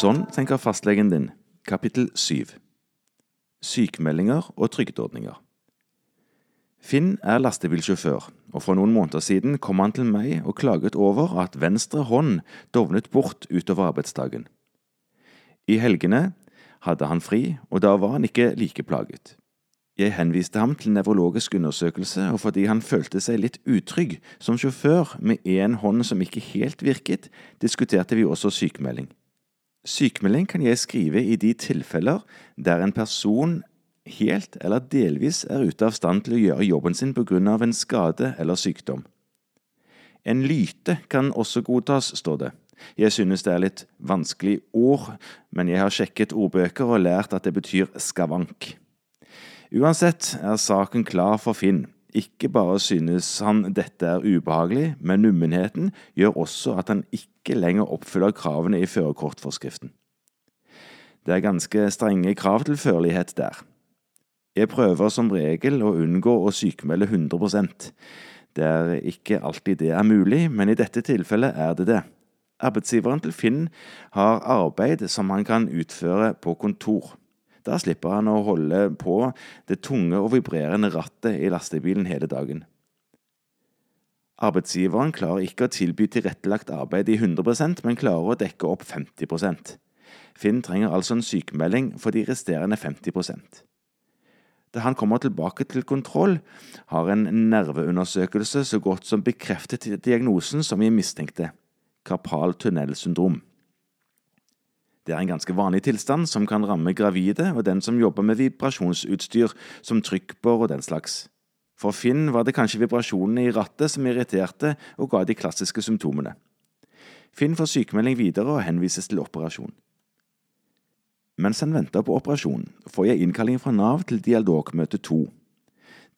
Sånn tenker fastlegen din. Kapittel 7 Sykmeldinger og trygdeordninger. Finn er lastebilsjåfør, og for noen måneder siden kom han til meg og klaget over at venstre hånd dovnet bort utover arbeidsdagen. I helgene hadde han fri, og da var han ikke like plaget. Jeg henviste ham til nevrologisk undersøkelse, og fordi han følte seg litt utrygg som sjåfør med én hånd som ikke helt virket, diskuterte vi også sykemelding. Sykemelding kan jeg skrive i de tilfeller der en person helt eller delvis er ute av stand til å gjøre jobben sin på grunn av en skade eller sykdom. En lyte kan også godtas, står det. Jeg synes det er litt vanskelig ord, men jeg har sjekket ordbøker og lært at det betyr skavank. Uansett er saken klar for Finn. Ikke bare synes han dette er ubehagelig, men nummenheten gjør også at han ikke lenger oppfyller kravene i førerkortforskriften. Det er ganske strenge krav til førlighet der. Jeg prøver som regel å unngå å sykmelde 100% Det er ikke alltid det er mulig, men i dette tilfellet er det det. Arbeidsgiveren til Finn har arbeid som han kan utføre på kontor. Da slipper han å holde på det tunge og vibrerende rattet i lastebilen hele dagen. Arbeidsgiveren klarer ikke å tilby tilrettelagt arbeid i 100% men klarer å dekke opp 50% Finn trenger altså en sykemelding for de resterende 50% Da han kommer tilbake til kontroll, har en nerveundersøkelse så godt som bekreftet diagnosen som vi mistenkte – karpal tunnelsyndrom. Det er en ganske vanlig tilstand som kan ramme gravide og den som jobber med vibrasjonsutstyr som trykkbår og den slags. For Finn var det kanskje vibrasjonene i rattet som irriterte og ga de klassiske symptomene. Finn får sykemelding videre og henvises til operasjon. Mens han venter på operasjon, får jeg innkalling fra Nav til dialogmøte to.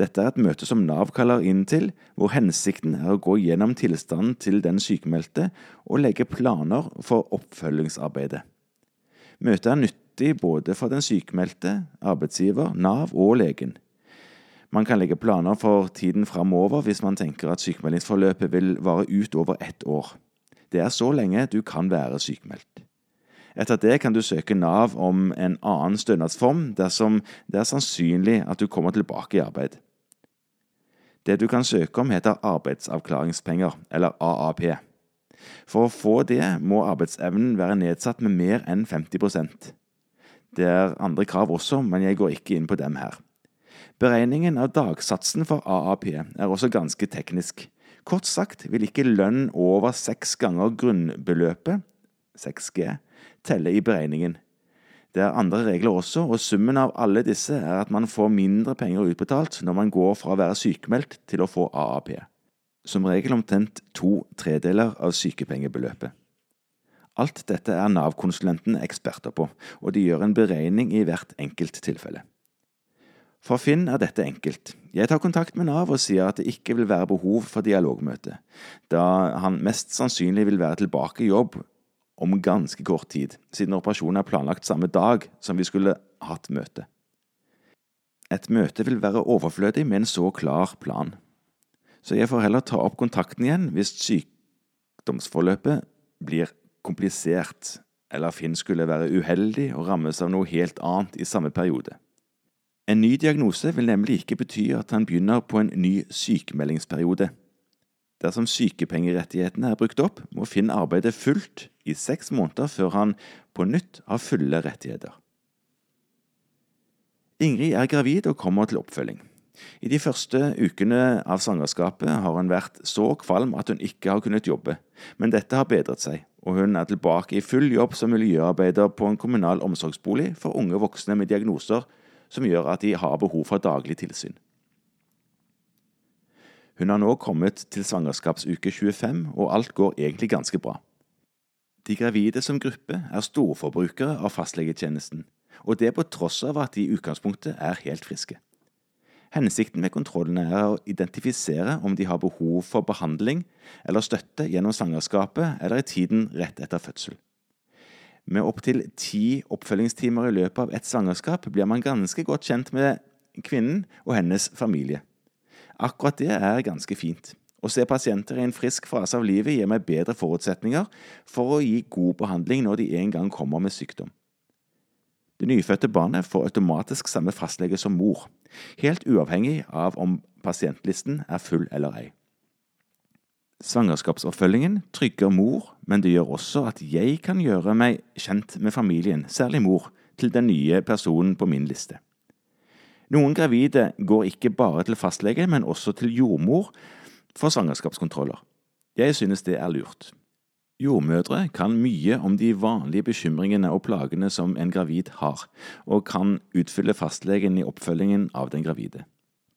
Dette er et møte som Nav kaller inn til, hvor hensikten er å gå gjennom tilstanden til den sykemeldte og legge planer for oppfølgingsarbeidet. Møtet er nyttig både for den sykmeldte, arbeidsgiver, Nav og legen. Man kan legge planer for tiden framover hvis man tenker at sykemeldingsforløpet vil vare ut over ett år. Det er så lenge du kan være sykmeldt. Etter det kan du søke Nav om en annen stønadsform dersom det er sannsynlig at du kommer tilbake i arbeid. Det du kan søke om, heter arbeidsavklaringspenger, eller AAP. For å få det må arbeidsevnen være nedsatt med mer enn 50% Det er andre krav også, men jeg går ikke inn på dem her. Beregningen av dagsatsen for AAP er også ganske teknisk. Kort sagt vil ikke lønn over seks ganger grunnbeløpet, 6G, telle i beregningen. Det er andre regler også, og summen av alle disse er at man får mindre penger utbetalt når man går fra å være sykemeldt til å få AAP som regel omtrent to tredeler av sykepengebeløpet. Alt dette er Nav-konsulenten eksperter på, og de gjør en beregning i hvert enkelt tilfelle. For Finn er dette enkelt. Jeg tar kontakt med Nav og sier at det ikke vil være behov for dialogmøte, da han mest sannsynlig vil være tilbake i jobb om ganske kort tid, siden operasjonen er planlagt samme dag som vi skulle hatt møte. Et møte vil være overflødig med en så klar plan så jeg får heller ta opp kontakten igjen hvis sykdomsforløpet blir komplisert, eller Finn skulle være uheldig og rammes av noe helt annet i samme periode. En ny diagnose vil nemlig ikke bety at han begynner på en ny sykemeldingsperiode. Dersom sykepengerettighetene er brukt opp, må Finn arbeide fullt i seks måneder før han på nytt har fulle rettigheter. Ingrid er gravid og kommer til oppfølging. I de første ukene av svangerskapet har hun vært så kvalm at hun ikke har kunnet jobbe, men dette har bedret seg, og hun er tilbake i full jobb som miljøarbeider på en kommunal omsorgsbolig for unge voksne med diagnoser som gjør at de har behov for daglig tilsyn. Hun har nå kommet til svangerskapsuke 25, og alt går egentlig ganske bra. De gravide som gruppe er storforbrukere av fastlegetjenesten, og det på tross av at de i utgangspunktet er helt friske. Hensikten med kontrollene er å identifisere om de har behov for behandling eller støtte gjennom svangerskapet eller i tiden rett etter fødsel. Med opptil ti oppfølgingstimer i løpet av et svangerskap blir man ganske godt kjent med kvinnen og hennes familie. Akkurat det er ganske fint, Å se pasienter i en frisk fase av livet gir meg bedre forutsetninger for å gi god behandling når de en gang kommer med sykdom. Det nyfødte barnet får automatisk samme fastlege som mor, helt uavhengig av om pasientlisten er full eller ei. Svangerskapsoppfølgingen trygger mor, men det gjør også at jeg kan gjøre meg kjent med familien, særlig mor, til den nye personen på min liste. Noen gravide går ikke bare til fastlege, men også til jordmor for svangerskapskontroller. Jeg synes det er lurt. Jordmødre kan mye om de vanlige bekymringene og plagene som en gravid har, og kan utfylle fastlegen i oppfølgingen av den gravide.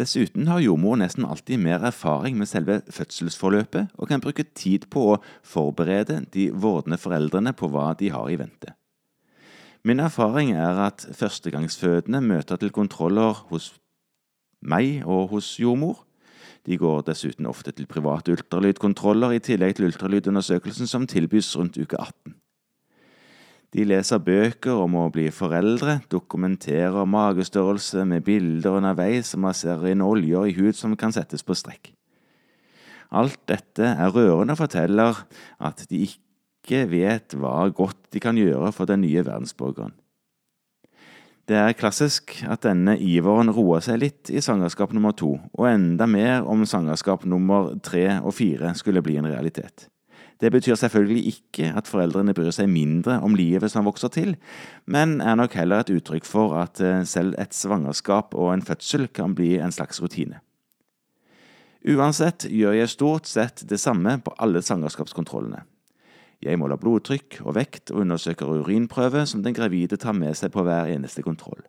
Dessuten har jordmor nesten alltid mer erfaring med selve fødselsforløpet og kan bruke tid på å forberede de vordende foreldrene på hva de har i vente. Min erfaring er at førstegangsfødende møter til kontroller hos meg og hos jordmor. De går dessuten ofte til private ultralydkontroller i tillegg til ultralydundersøkelsen som tilbys rundt uke 18. De leser bøker om å bli foreldre, dokumenterer magestørrelse med bilder underveis og masserer inn oljer i hud som kan settes på strekk. Alt dette er rørende og forteller at de ikke vet hva godt de kan gjøre for den nye verdensborgeren. Det er klassisk at denne iveren roer seg litt i svangerskap nummer to, og enda mer om svangerskap nummer tre og fire skulle bli en realitet. Det betyr selvfølgelig ikke at foreldrene bryr seg mindre om livet som vokser til, men er nok heller et uttrykk for at eh, selv et svangerskap og en fødsel kan bli en slags rutine. Uansett gjør jeg stort sett det samme på alle svangerskapskontrollene. Jeg måler blodtrykk og vekt og undersøker urinprøve som den gravide tar med seg på hver eneste kontroll.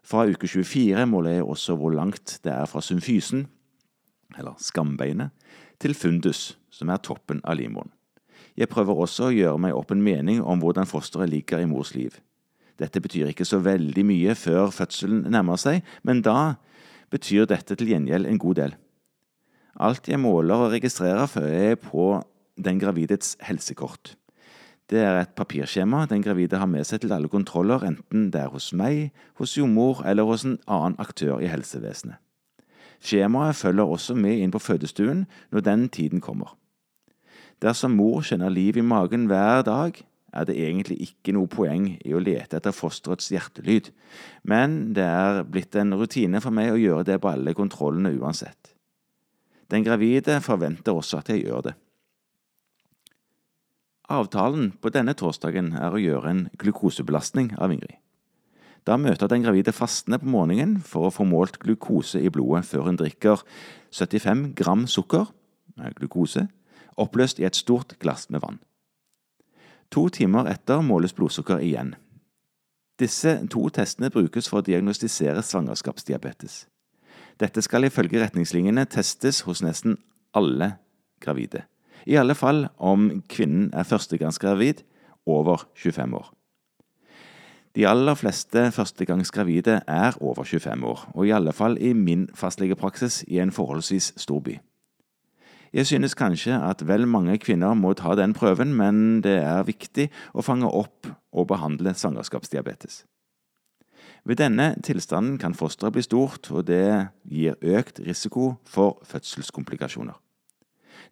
Fra uke 24 måler jeg også hvor langt det er fra symfysen, eller skambeinet, til fundus, som er toppen av livmoren. Jeg prøver også å gjøre meg opp en mening om hvordan fosteret ligger i mors liv. Dette betyr ikke så veldig mye før fødselen nærmer seg, men da betyr dette til gjengjeld en god del. Alt jeg måler og registrerer, fører jeg på den gravides helsekort. Det er et papirskjema den gravide har med seg til alle kontroller, enten det er hos meg, hos jordmor eller hos en annen aktør i helsevesenet. Skjemaet følger også med inn på fødestuen når den tiden kommer. Dersom mor kjenner liv i magen hver dag, er det egentlig ikke noe poeng i å lete etter fosterets hjertelyd, men det er blitt en rutine for meg å gjøre det på alle kontrollene uansett. Den gravide forventer også at jeg gjør det. Avtalen på denne torsdagen er å gjøre en glukosebelastning av Ingrid. Da møter den gravide fastende på morgenen for å få målt glukose i blodet før hun drikker 75 gram sukker, glukose, oppløst i et stort glass med vann. To timer etter måles blodsukker igjen. Disse to testene brukes for å diagnostisere svangerskapsdiabetes. Dette skal ifølge retningslinjene testes hos nesten alle gravide. I alle fall om kvinnen er førstegangsgravid over 25 år. De aller fleste førstegangsgravide er over 25 år, og i alle fall i min fastlegepraksis i en forholdsvis stor by. Jeg synes kanskje at vel mange kvinner må ta den prøven, men det er viktig å fange opp og behandle svangerskapsdiabetes. Ved denne tilstanden kan fosteret bli stort, og det gir økt risiko for fødselskomplikasjoner.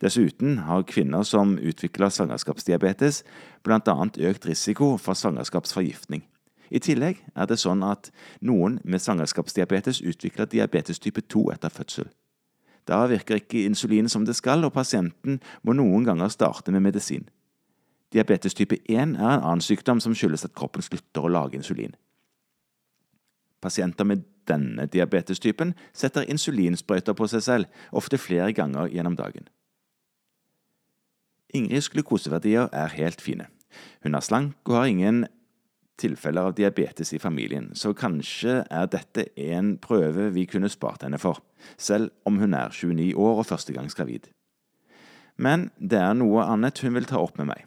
Dessuten har kvinner som utvikler svangerskapsdiabetes, bl.a. økt risiko for svangerskapsforgiftning. I tillegg er det sånn at noen med svangerskapsdiabetes utvikler diabetes type 2 etter fødsel. Da virker ikke insulinet som det skal, og pasienten må noen ganger starte med medisin. Diabetes type 1 er en annen sykdom som skyldes at kroppen slutter å lage insulin. Pasienter med denne diabetestypen setter insulinsprøyter på seg selv, ofte flere ganger gjennom dagen. Ingrids glukoseverdier er helt fine. Hun er slank og har ingen tilfeller av diabetes i familien, så kanskje er dette en prøve vi kunne spart henne for, selv om hun er 29 år og førstegangsgravid. Men det er noe annet hun vil ta opp med meg.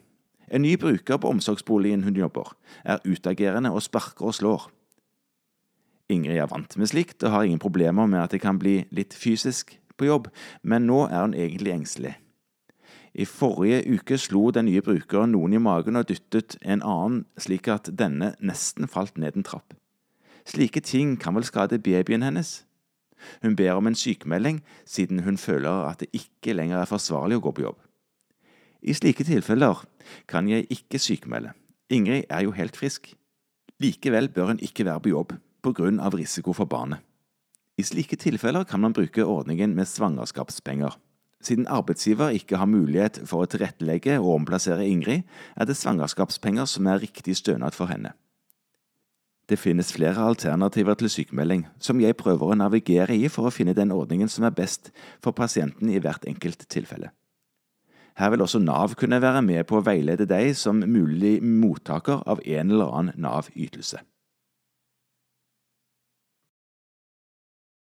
En ny bruker på omsorgsboligen hun jobber, er utagerende og sparker og slår. Ingrid er vant med slikt og har ingen problemer med at det kan bli litt fysisk på jobb, men nå er hun egentlig engstelig. I forrige uke slo den nye brukeren noen i magen og dyttet en annen slik at denne nesten falt ned en trapp. Slike ting kan vel skade babyen hennes? Hun ber om en sykemelding siden hun føler at det ikke lenger er forsvarlig å gå på jobb. I slike tilfeller kan jeg ikke sykemelde. Ingrid er jo helt frisk. Likevel bør hun ikke være på jobb på grunn av risiko for barnet. I slike tilfeller kan man bruke ordningen med svangerskapspenger. Siden arbeidsgiver ikke har mulighet for å tilrettelegge og omplassere Ingrid, er det svangerskapspenger som er riktig stønad for henne. Det finnes flere alternativer til sykemelding, som jeg prøver å navigere i for å finne den ordningen som er best for pasienten i hvert enkelt tilfelle. Her vil også Nav kunne være med på å veilede deg som mulig mottaker av en eller annen Nav-ytelse.